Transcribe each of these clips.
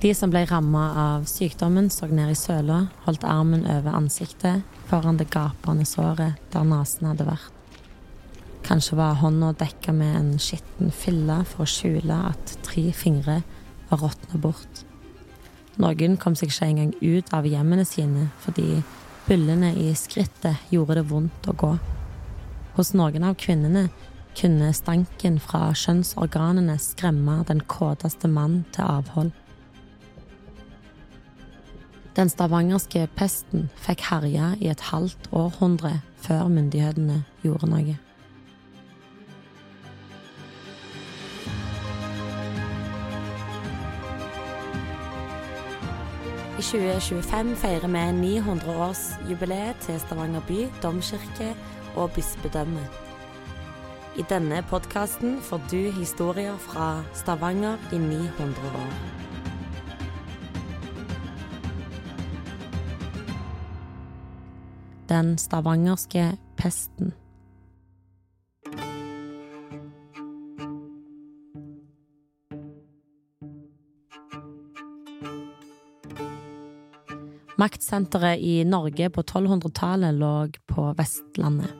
De som ble ramma av sykdommen, så ned i søla, holdt armen over ansiktet foran det gapende såret der nesen hadde vært. Kanskje var hånda dekka med en skitten fille for å skjule at tre fingre var råtna bort. Noen kom seg ikke engang ut av hjemmene sine fordi bullene i skrittet gjorde det vondt å gå. Hos noen av kvinnene kunne stanken fra kjønnsorganene skremme den kåteste mann til avhold. Den stavangerske pesten fikk herje i et halvt århundre før myndighetene gjorde noe. I 2025 feirer vi 900-årsjubileet til Stavanger by, domkirke og bispedømme. I denne podkasten får du historier fra Stavanger i 900 år. Den stavangerske pesten. Maktsenteret i Norge på 1200-tallet lå på Vestlandet.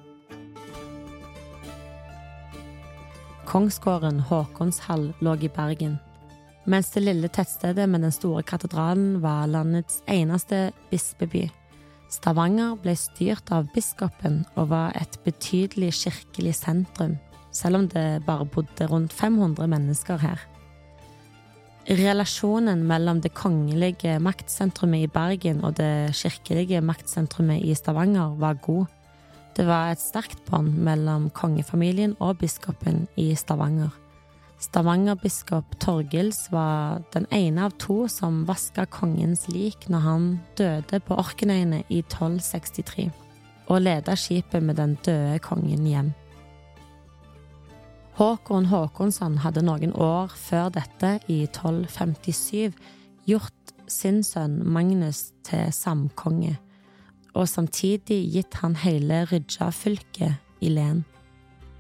Kongsgården Håkonshall lå i Bergen, mens det lille tettstedet med den store katedralen var landets eneste bispeby. Stavanger ble styrt av biskopen og var et betydelig kirkelig sentrum, selv om det bare bodde rundt 500 mennesker her. Relasjonen mellom det kongelige maktsentrumet i Bergen og det kirkelige maktsentrumet i Stavanger var god. Det var et sterkt bånd mellom kongefamilien og biskopen i Stavanger. Stavanger-biskop Torgils var den ene av to som vaska kongens lik når han døde på Orknøyene i 1263, og leda skipet med den døde kongen hjem. Håkon Håkonsson hadde noen år før dette, i 1257, gjort sin sønn Magnus til samkonge, og samtidig gitt han hele Rydja-fylket i len.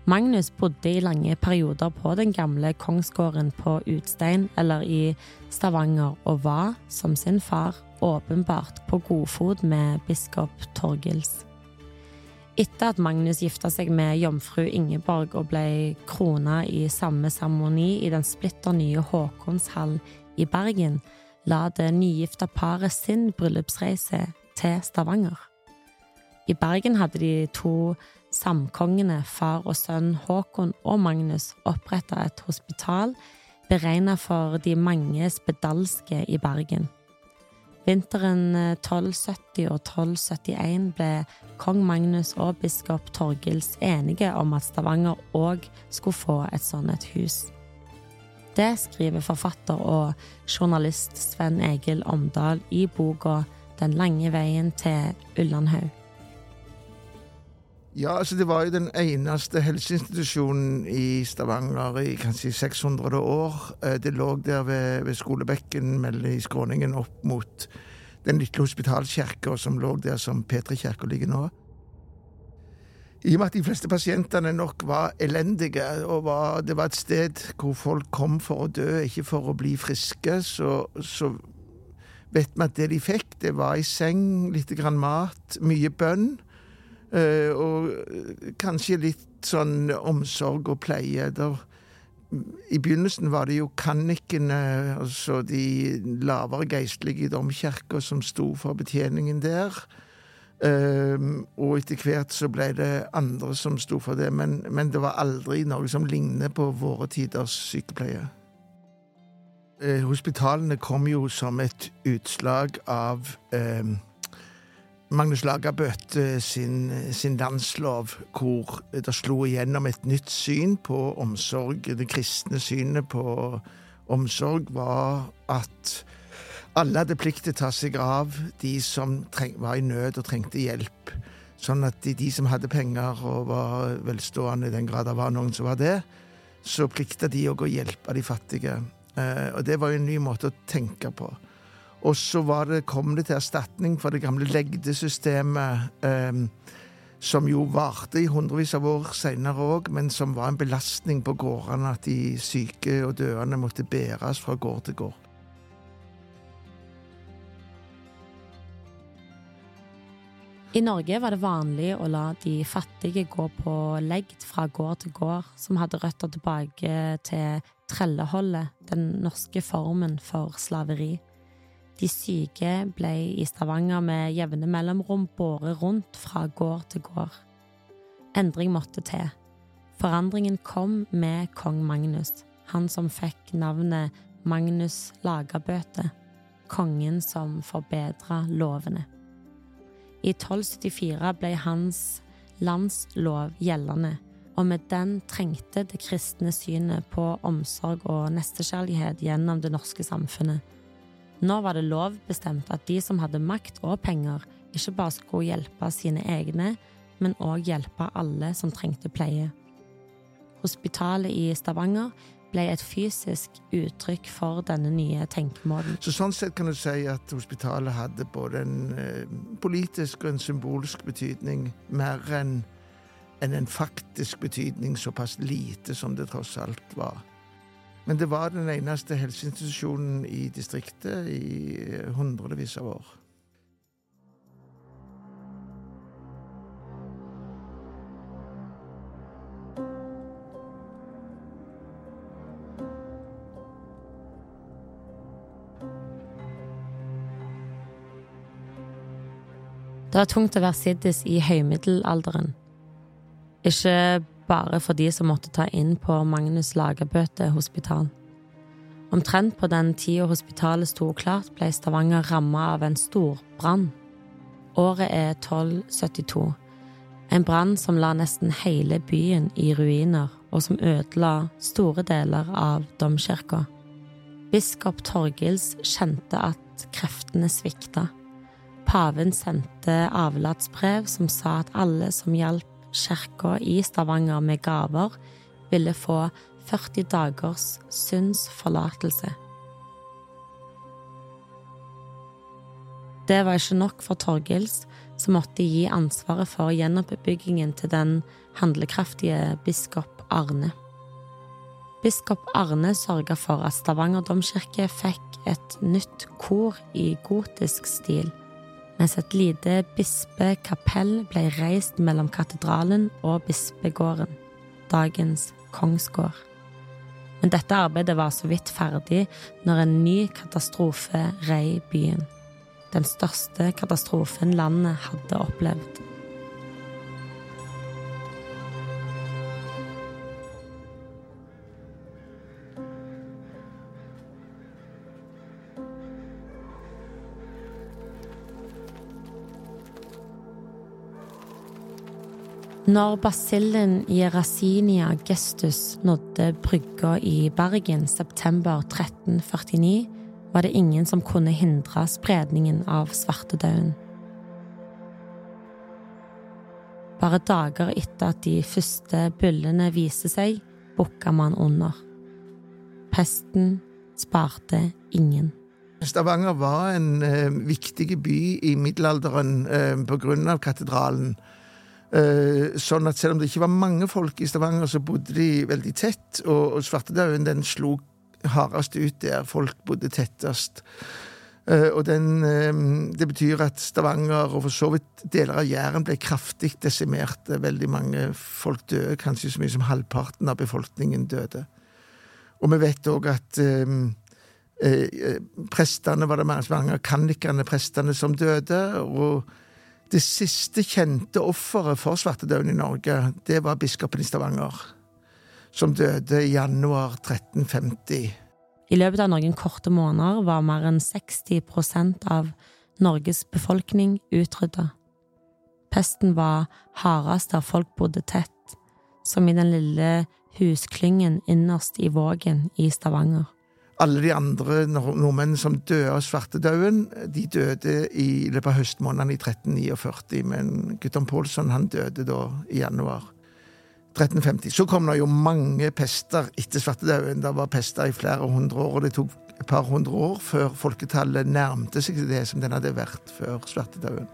Magnus bodde i lange perioder på den gamle kongsgården på Utstein eller i Stavanger, og var, som sin far, åpenbart på godfot med biskop Torgils. Etter at Magnus gifta seg med jomfru Ingeborg og ble krona i samme seremoni i den splitter nye Håkonshall i Bergen, la det nygifta paret sin bryllupsreise til Stavanger. I Bergen hadde de to samkongene, far og sønn Håkon og Magnus, oppretta et hospital beregna for de mange spedalske i Bergen. Vinteren 1270 eh, og 1271 ble kong Magnus og biskop Torgils enige om at Stavanger òg skulle få et sånt et hus. Det skriver forfatter og journalist Sven Egil Omdal i boka Den lange veien til Ullandhaug. Ja, altså Det var jo den eneste helseinstitusjonen i Stavanger i kanskje 600 år. Eh, det lå der ved, ved skolebekken i skråningen opp mot den lille hospitalkirka som lå der som P3-kirka ligger nå. I og med at de fleste pasientene nok var elendige, og var, det var et sted hvor folk kom for å dø, ikke for å bli friske, så, så vet vi at det de fikk, det var ei seng, litt grann mat, mye bønn. Eh, og kanskje litt sånn omsorg og pleie. Der, I begynnelsen var det jo kannikene, altså de lavere geistlige i domkirka, som sto for betjeningen der. Uh, og etter hvert så ble det andre som sto for det, men, men det var aldri noe som ligner på våre tiders sykepleie. Uh, hospitalene kom jo som et utslag av Magnus Lagerbøtt sin, sin landslov, hvor det slo igjennom et nytt syn på omsorg. Det kristne synet på omsorg var at alle hadde plikt til å ta seg av de som var i nød og trengte hjelp. Sånn at de, de, som hadde penger og var velstående, i den grad det var noen som var det, så plikta de òg å hjelpe de fattige. Eh, og det var jo en ny måte å tenke på. Og så det, kom det til erstatning for det gamle legdesystemet, eh, som jo varte i hundrevis av år senere òg, men som var en belastning på gårdene, at de syke og døende måtte bæres fra gård til gård. I Norge var det vanlig å la de fattige gå på legd fra gård til gård, som hadde røtter tilbake til trelleholdet, den norske formen for slaveri. De syke ble i Stavanger med jevne mellomrom båret rundt fra gård til gård. Endring måtte til. Forandringen kom med kong Magnus, han som fikk navnet Magnus Lagerbøte, kongen som forbedra lovene. I 1274 ble hans landslov gjeldende, og med den trengte det kristne synet på omsorg og nestekjærlighet gjennom det norske samfunnet. Nå var det lovbestemt at de som hadde makt og penger, ikke bare skulle hjelpe sine egne, men òg hjelpe alle som trengte pleie. Hospitalet i Stavanger ble et fysisk uttrykk for denne nye tenkemåten. Så Sånn sett kan du si at hospitalet hadde både en eh, politisk og en symbolsk betydning, mer enn en, faktisk betydning, såpass lite som det tross alt var. Men det var den eneste helseinstitusjonen i distriktet i hundrevis av år. Det var tungt å være siddis i høymiddelalderen. Ikke bare for de som måtte ta inn på Magnus Lagerbøte hospital. Omtrent på den tida hospitalet sto klart, ble Stavanger ramma av en stor brann. Året er 1272. En brann som la nesten hele byen i ruiner, og som ødela store deler av domkirka. Biskop Torgils kjente at kreftene svikta. Paven sendte avlatsbrev som sa at alle som hjalp kirka i Stavanger med gaver, ville få 40 dagers syndsforlatelse. Det var ikke nok for Torgils, som måtte gi ansvaret for gjenoppbyggingen til den handlekraftige biskop Arne. Biskop Arne sørga for at Stavanger domkirke fikk et nytt kor i gotisk stil mens et lite bispekapell ble reist mellom katedralen og bispegården, dagens kongsgård. Men dette arbeidet var så vidt ferdig når en ny katastrofe rei byen. Den største katastrofen landet hadde opplevd. Når basillen Yerasinia gestus nådde brygga i Bergen september 1349, var det ingen som kunne hindre spredningen av svartedauden. Bare dager etter at de første byllene viste seg, bukka man under. Pesten sparte ingen. Stavanger var en eh, viktig by i middelalderen eh, på grunn av katedralen. Eh, sånn at selv om det ikke var mange folk i Stavanger, så bodde de veldig tett, og, og svartedauden den slo hardest ut der folk bodde tettest. Uh, og den, uh, Det betyr at Stavanger og for så vidt deler av Jæren ble kraftig desimert. Veldig mange folk døde, kanskje så mye som halvparten av befolkningen døde. Og vi vet òg at eh, prestene var det mange, mange av kannikerne prestene som døde. og det siste kjente offeret for svartedauden i Norge, det var biskopen i Stavanger, som døde i januar 1350. I løpet av noen korte måneder var mer enn 60% av Norges befolkning utrydda. Pesten var hardest der folk bodde tett, som i den lille husklyngen innerst i Vågen i Stavanger alle de andre nordmennene som døde av svartedauden, de døde i løpet av høstmånedene i 1349. Men Guttorm Pålsson han døde da i januar 1350. Så kom det jo mange pester etter svartedauden. Det var pester i flere hundre år, og det tok et par hundre år før folketallet nærmte seg det som den hadde vært før svartedauden.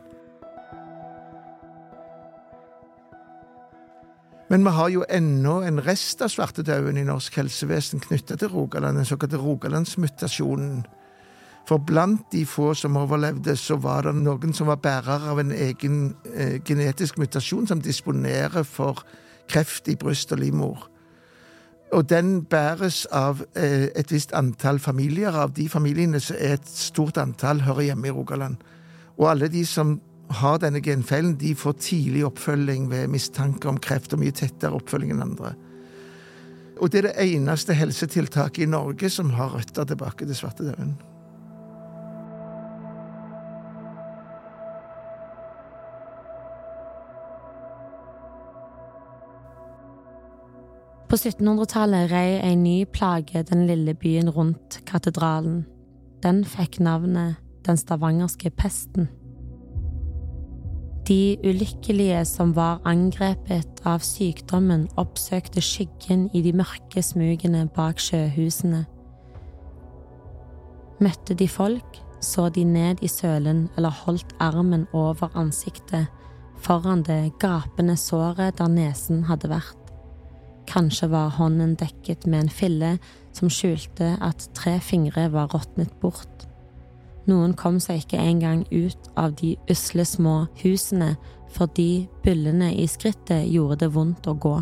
Men vi har jo ennå en rest av svartedauden i norsk helsevesen knytta til Rogaland, den såkalte Rogalandsmutasjonen. For blant de få som overlevde, så var det noen som var bærer av en egen eh, genetisk mutasjon som disponerer for kreft i bryst og livmor. Og den bæres av eh, et visst antall familier. Av de familiene så er et stort antall hører hjemme i Rogaland. Og alle de som har denne genfeilen, de får tidlig oppfølging ved mistanke om kreft, og mye tettere oppfølging enn andre. Og det er det eneste helsetiltaket i Norge som har røtter tilbake til svartedauden. På 1700-tallet rei en ny plage den lille byen rundt katedralen. Den fikk navnet Den stavangerske pesten. De ulykkelige som var angrepet av sykdommen, oppsøkte skyggen i de mørke smugene bak sjøhusene. Møtte de folk, så de ned i sølen eller holdt armen over ansiktet foran det gapende såret der nesen hadde vært. Kanskje var hånden dekket med en fille som skjulte at tre fingre var råtnet bort. Noen kom seg ikke engang ut av de usle små husene fordi byllene i skrittet gjorde det vondt å gå.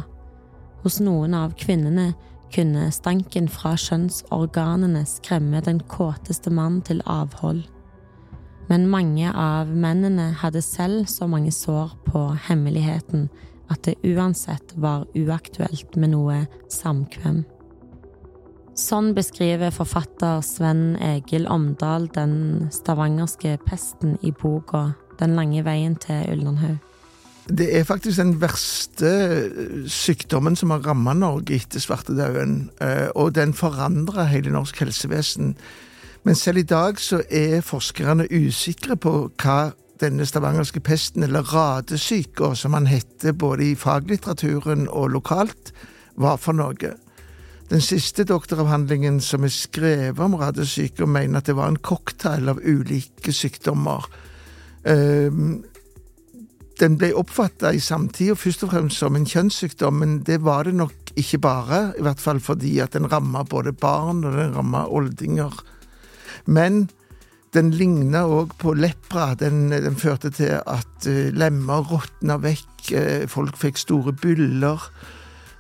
Hos noen av kvinnene kunne stanken fra kjønnsorganene skremme den kåteste mann til avhold. Men mange av mennene hadde selv så mange sår på hemmeligheten at det uansett var uaktuelt med noe samkvem. Sånn beskriver forfatter Sven Egil Omdal den stavangerske pesten i boka Den lange veien til Ullandhaug. Det er faktisk den verste sykdommen som har rammet Norge etter svartedauden, eh, og den forandrer hele norsk helsevesen. Men selv i dag så er forskerne usikre på hva denne stavangerske pesten, eller radesyka, som han heter både i faglitteraturen og lokalt, var for noe. Den siste doktoravhandlingen som er skrevet om radesyke, mener at det var en cocktail av ulike sykdommer. Ehm, den ble oppfatta i samtida først og fremst som en kjønnssykdom, men det var det nok ikke bare. I hvert fall fordi at den ramma både barn og den ramma oldinger. Men den ligna òg på lepra. Den, den, førte til at uh, lemmer råtna vekk, uh, folk fikk store byller.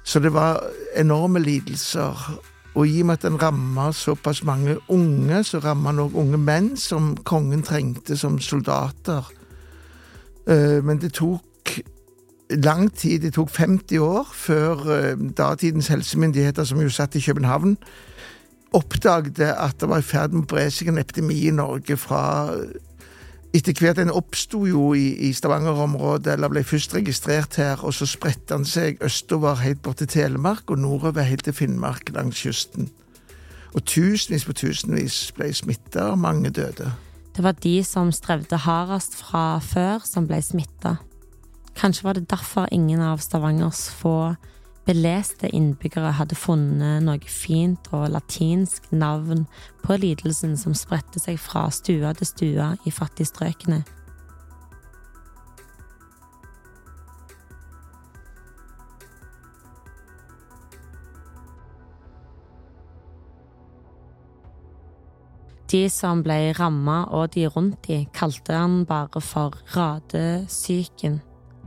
Så det var enorme lidelser. Og i og med at den ramma såpass mange unge, så ramma den òg unge menn som kongen trengte som soldater. Uh, men det tok lang tid, det tok 50 år før datidens helsemyndigheter, som jo satt i København, oppdaget at det var i ferd med å bre seg en epidemi i Norge fra etter hvert Den oppsto jo i, i Stavanger-området, eller ble først registrert her, og så spredte den seg østover helt bort til Telemark og nordover helt til Finnmark langs kysten. Og tusenvis på tusenvis ble smitta, og mange døde. Det var de som strevde hardest fra før, som ble smitta. Kanskje var det derfor ingen av Stavangers få beleste innbyggere hadde funnet noe fint og latinsk navn på lidelsen som spredte seg fra stue til stue i fattigstrøkene. De som ble ramma og de rundt de, kalte han bare for radesyken,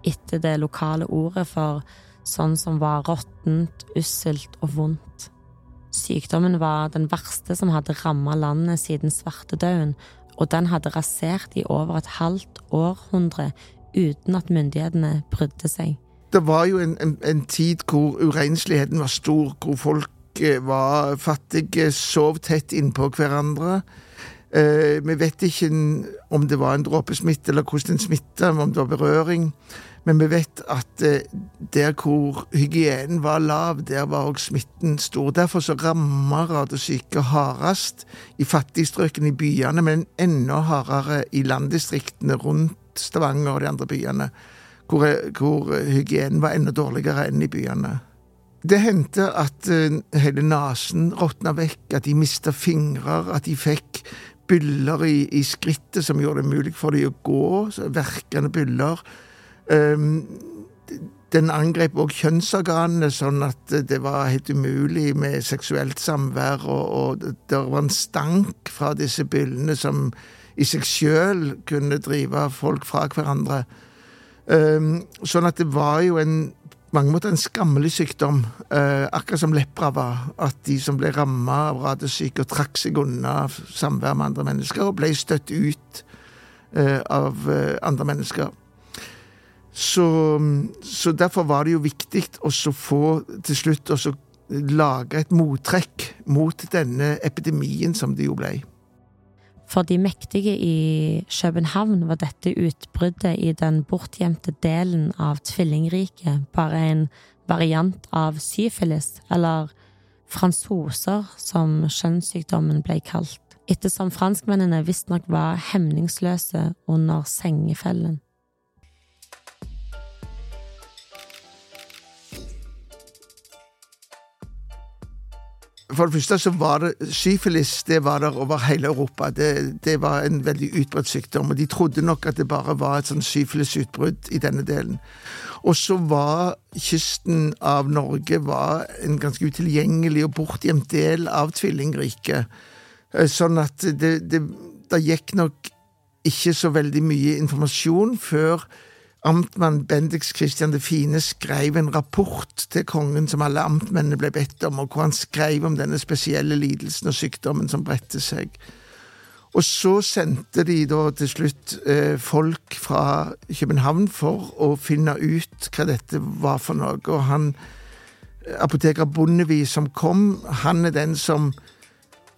etter det lokale ordet for sånn som var råttent, usselt og vondt. Sykdommen var den verste som hadde rammet landet siden svartedauden, og den hadde rasert i over et halvt århundre uten at myndighetene brydde seg. Det var jo en, en, en tid hvor urensligheten var stor, hvor folk eh, var fattige, sov tett innpå hverandre. Eh, vi vet ikke om det var en dråpesmitte, eller hvordan den smitta, om det var berøring. Men vi vet at eh, der hvor hygienen var lav, der var òg smitten stor. Derfor så rammer radesyke hardest i fattigstrøkene i byene, men enda hardere i landdistriktene rundt Stavanger og de andre byene, hvor, hvor hygienen var enda dårligere enn i byene. Det hendte at uh, hele nesen råtna vekk, at de mista fingrer, at de fikk byller i, i skrittet som gjorde det mulig for dem å gå, verkende byller. Um, den angrep òg kjønnsorganene, sånn at det var helt umulig med seksuelt samvær, og, og det var en stank fra disse byllene som i seg sjøl kunne drive folk fra hverandre. Um, sånn at det var jo en mange måter en skammelig sykdom, uh, akkurat som lepra var. At de som ble ramma av radesyke og trakk seg unna samvær med andre mennesker, og ble støtt ut uh, av uh, andre mennesker. Så, så, derfor var det jo viktig å få til slutt å lage et mottrekk mot denne epidemien som det jo ble. For de mektige i København var dette utbruddet i den bortgjemte delen av tvillingriket bare en variant av syfilis, eller fransoser, som kjønnssykdommen ble kalt, ettersom franskmennene visstnok var hemningsløse under sengefellen. For det første så var det syfilis det var der over hele Europa. Det, det var en veldig utbredt sykdom. og De trodde nok at det bare var et sånn syfilisutbrudd i denne delen. Og så var kysten av Norge var en ganske utilgjengelig og bortgjemt del av tvillingriket. Eh, sånn at det, det, det gikk nok ikke så veldig mye informasjon før amtmann Bendix Christian det Fine skrev en rapport til kongen som alle amtmennene ble bedt om, og hvor han skrev om denne spesielle lidelsen og sykdommen som bredte seg. Og så sendte de da til slutt eh, folk fra København for å finne ut hva dette var for noe, og han apoteker Bondevie som kom, han er den som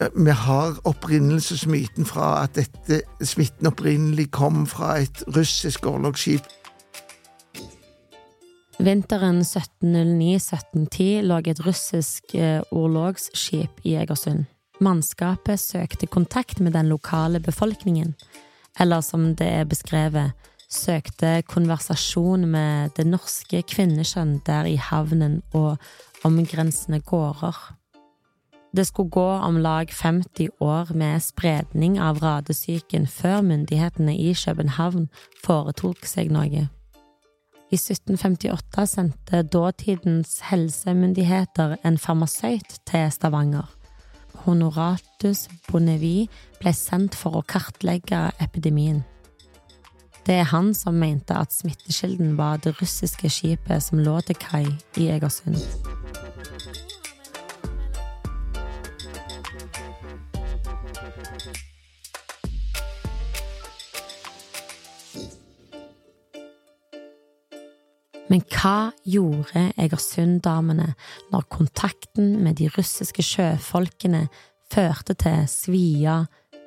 eh, vi har opprinnelsesmyten fra at dette smitten opprinnelig kom fra et russisk orlogsskip. Vinteren 1709-1710 lå et russisk eh, orlogsskip i Egersund. Mannskapet søkte kontakt med den lokale befolkningen, eller som det er beskrevet, søkte konversasjon med det norske kvinneskjønn der i havnen og omgrensende gårder. Det skulle gå om lag 50 år med spredning av radesyken før myndighetene i København foretok seg noe. I 1758 sendte dåtidens helsemyndigheter en farmasøyt til Stavanger. Honoratus Bonnevie ble sendt for å kartlegge epidemien. Det er han som mente at smittekilden var det russiske skipet som lå til kai i Egersund. Men hva gjorde Egersund-damene når kontakten med de russiske sjøfolkene førte til svia,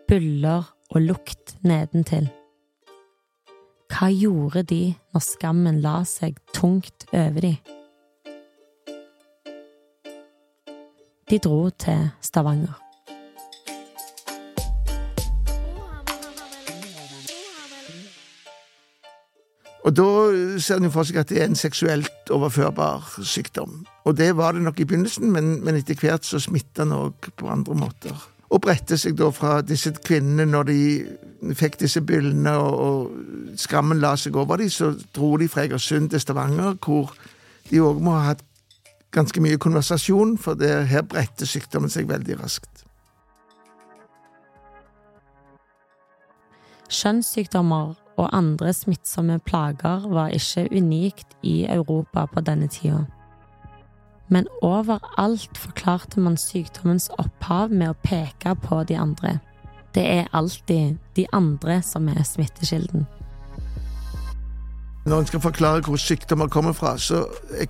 byller og lukt nedentil? Hva gjorde de når skammen la seg tungt over de? De dro til Stavanger. Og da ser en for seg at det er en seksuelt overførbar sykdom. Og det var det nok i begynnelsen, men, men etter hvert så smitta den òg på andre måter. Og bredte seg da fra disse kvinnene når de fikk disse byllene og, og skammen la seg over dem, så dro de fra Egersund til Stavanger, hvor de òg må ha hatt ganske mye konversasjon, for det, her bredte sykdommen seg veldig raskt. Kjønnssykdommer og andre smittsomme plager var ikke unikt i Europa på denne tida. Men overalt forklarte man sykdommens opphav med å peke på de andre. Det er alltid de andre som er smittekilden. Når en skal forklare hvor sykdommer kommer fra, så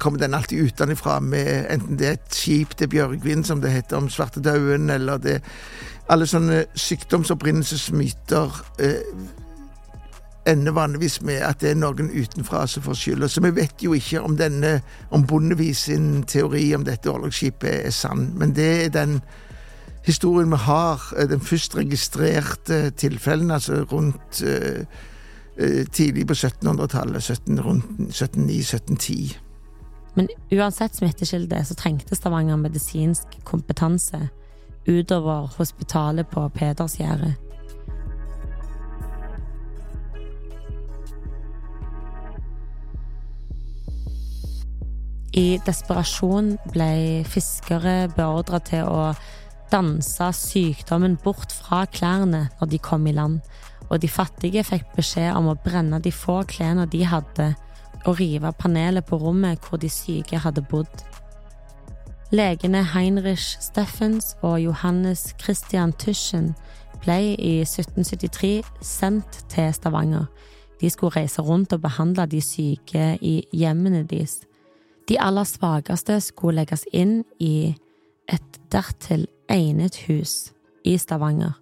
kommer den alltid utenfra med enten det er et skip til Bjørgvin, som det heter om svartedauden, eller det Alle sånne sykdomsopprinnelsesmyter eh, ender vanligvis med at det er noen utenfra som får skylda. Så vi vet jo ikke om om Bondevis sin teori om dette orlogsskipet er sann. Men det er den historien vi har, eh, den først registrerte tilfellen, altså rundt uh, uh, tidlig på 1700-tallet, 17, rundt 1709-1710. Men uansett smittekilde så trengte Stavanger medisinsk kompetanse utover hospitalet på Pedersgjerdet. I desperasjon ble fiskere beordra til å danse sykdommen bort fra klærne når de kom i land, og de fattige fikk beskjed om å brenne de få klærne de hadde, og rive panelet på rommet hvor de syke hadde bodd. Legene Heinrich Steffens og Johannes Christian Tyschen ble i 1773 sendt til Stavanger. De skulle reise rundt og behandle de syke i hjemmene deres. De aller svakeste skulle legges inn i et dertil egnet hus i Stavanger.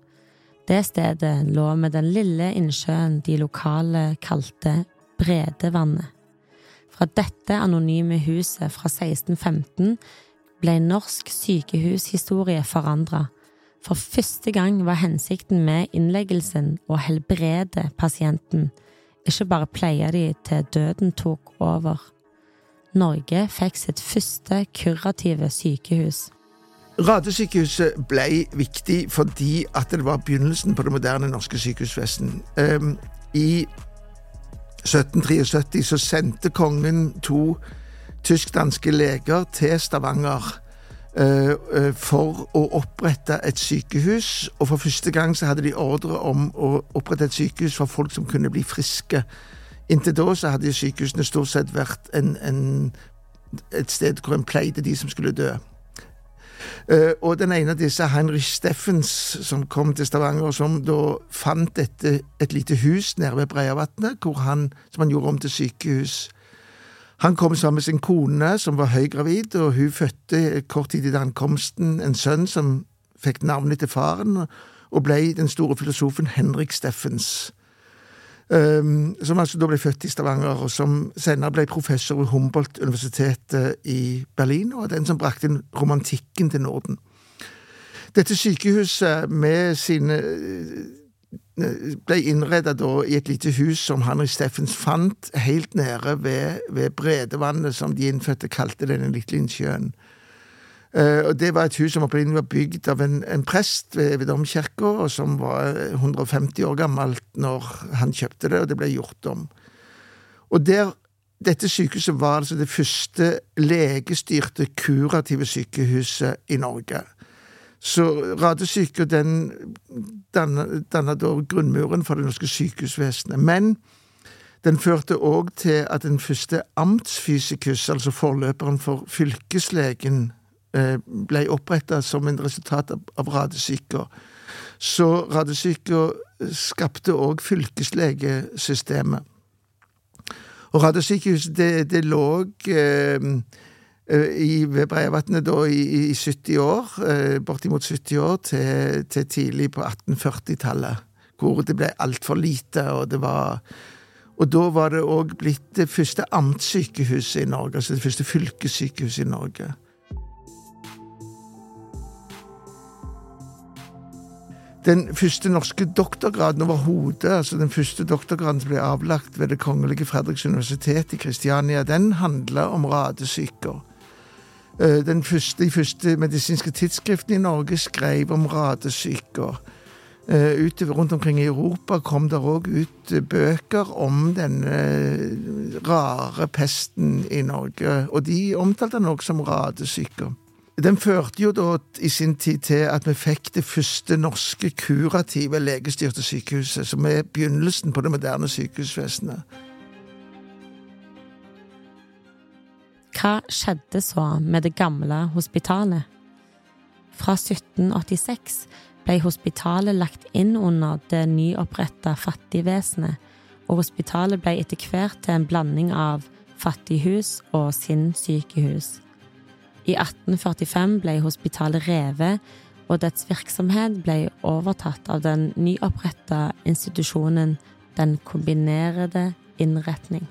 Det stedet lå med den lille innsjøen de lokale kalte Bredevannet. Fra dette anonyme huset fra 1615 ble norsk sykehushistorie forandra. For første gang var hensikten med innleggelsen å helbrede pasienten, ikke bare pleie de til døden tok over. Norge fikk sitt første kurative sykehus. Radesykehuset ble viktig fordi at det var begynnelsen på det moderne norske sykehusvesen. Um, I 1773 så sendte kongen to tysk-danske leger til Stavanger uh, for å opprette et sykehus. Og for første gang så hadde de ordre om å opprette et sykehus for folk som kunne bli friske. Inntil da så hadde sykehusene stort sett vært en, en, et sted hvor en pleide de som skulle dø. Uh, og den ene av disse, Heinrich Steffens, som kom til Stavanger, som da fant dette, et lite hus nede ved Breiavatnet, som han gjorde om til sykehus. Han kom sammen med sin kone, som var høygravid, og hun fødte kort tid etter ankomsten en sønn som fikk navnet til faren, og ble den store filosofen Henrik Steffens. Um, som altså da ble født i Stavanger, og som senere ble professor ved Humboldt-universitetet i Berlin, og den som brakte romantikken til Norden. Dette sykehuset med sine ble innredet i et lite hus som Henry Steffens fant helt nede ved, ved Bredevannet, som de innfødte kalte denne lille innsjøen. Uh, og Det var et hus som opprinnelig var bygd av en, en prest ved, ved domkirka, som var 150 år gammelt når han kjøpte det, og det ble gjort om. Og der, Dette sykehuset var altså det første legestyrte kurative sykehuset i Norge. Så Radesyke den danna da grunnmuren for det norske sykehusvesenet. Men den førte òg til at den første amtsfysikus, altså forløperen for fylkeslegen, Eh, ble oppretta som en resultat av radesyker. Så radesyker skapte òg fylkeslegesystemet. Og Radesykehuset, det, det lå eh, eh ved Breivatnet da i, i, 70 år, eh, bortimot 70 år, til, til tidlig på 1840-tallet. Hvor det ble altfor lite, og det var Og da var det òg blitt det første amtssykehuset i Norge, altså det første fylkessykehuset i Norge. Den første norske doktorgraden overhodet, altså den første doktorgraden som ble avlagt ved Det kongelige Fredriks universitet i Kristiania, den handla om radesyker. Eh, den første, de første medisinske tidsskriftene i Norge skrev om radesyker. Eh, Ut, rundt omkring i Europa kom det òg ut bøker om denne rare pesten i Norge, og de omtalte den òg som radesyker. Den førte jo da i sin tid til at vi fikk det første norske kurative legestyrte sykehuset, som er begynnelsen på det moderne sykehusvesenet. Hva skjedde så med det gamle hospitalet? Fra 1786 ble hospitalet lagt inn under det nyoppretta Fattigvesenet, og hospitalet ble etter hvert til en blanding av fattighus og sinnssykehus. I 1845 ble hospitalet revet, og dets virksomhet ble overtatt av den nyoppretta institusjonen Den kombinerede innretning.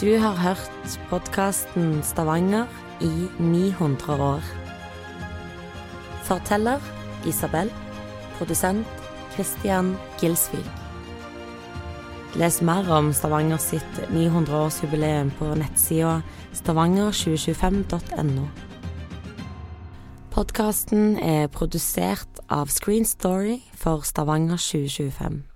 Du har hørt podkasten Stavanger i 900 år. Forteller Isabel. Produsent Christian Gilsvik. Les mer om Stavanger sitt 900-årsjubileum på nettsida stavanger2025.no. Podkasten er produsert av Screen Story for Stavanger 2025.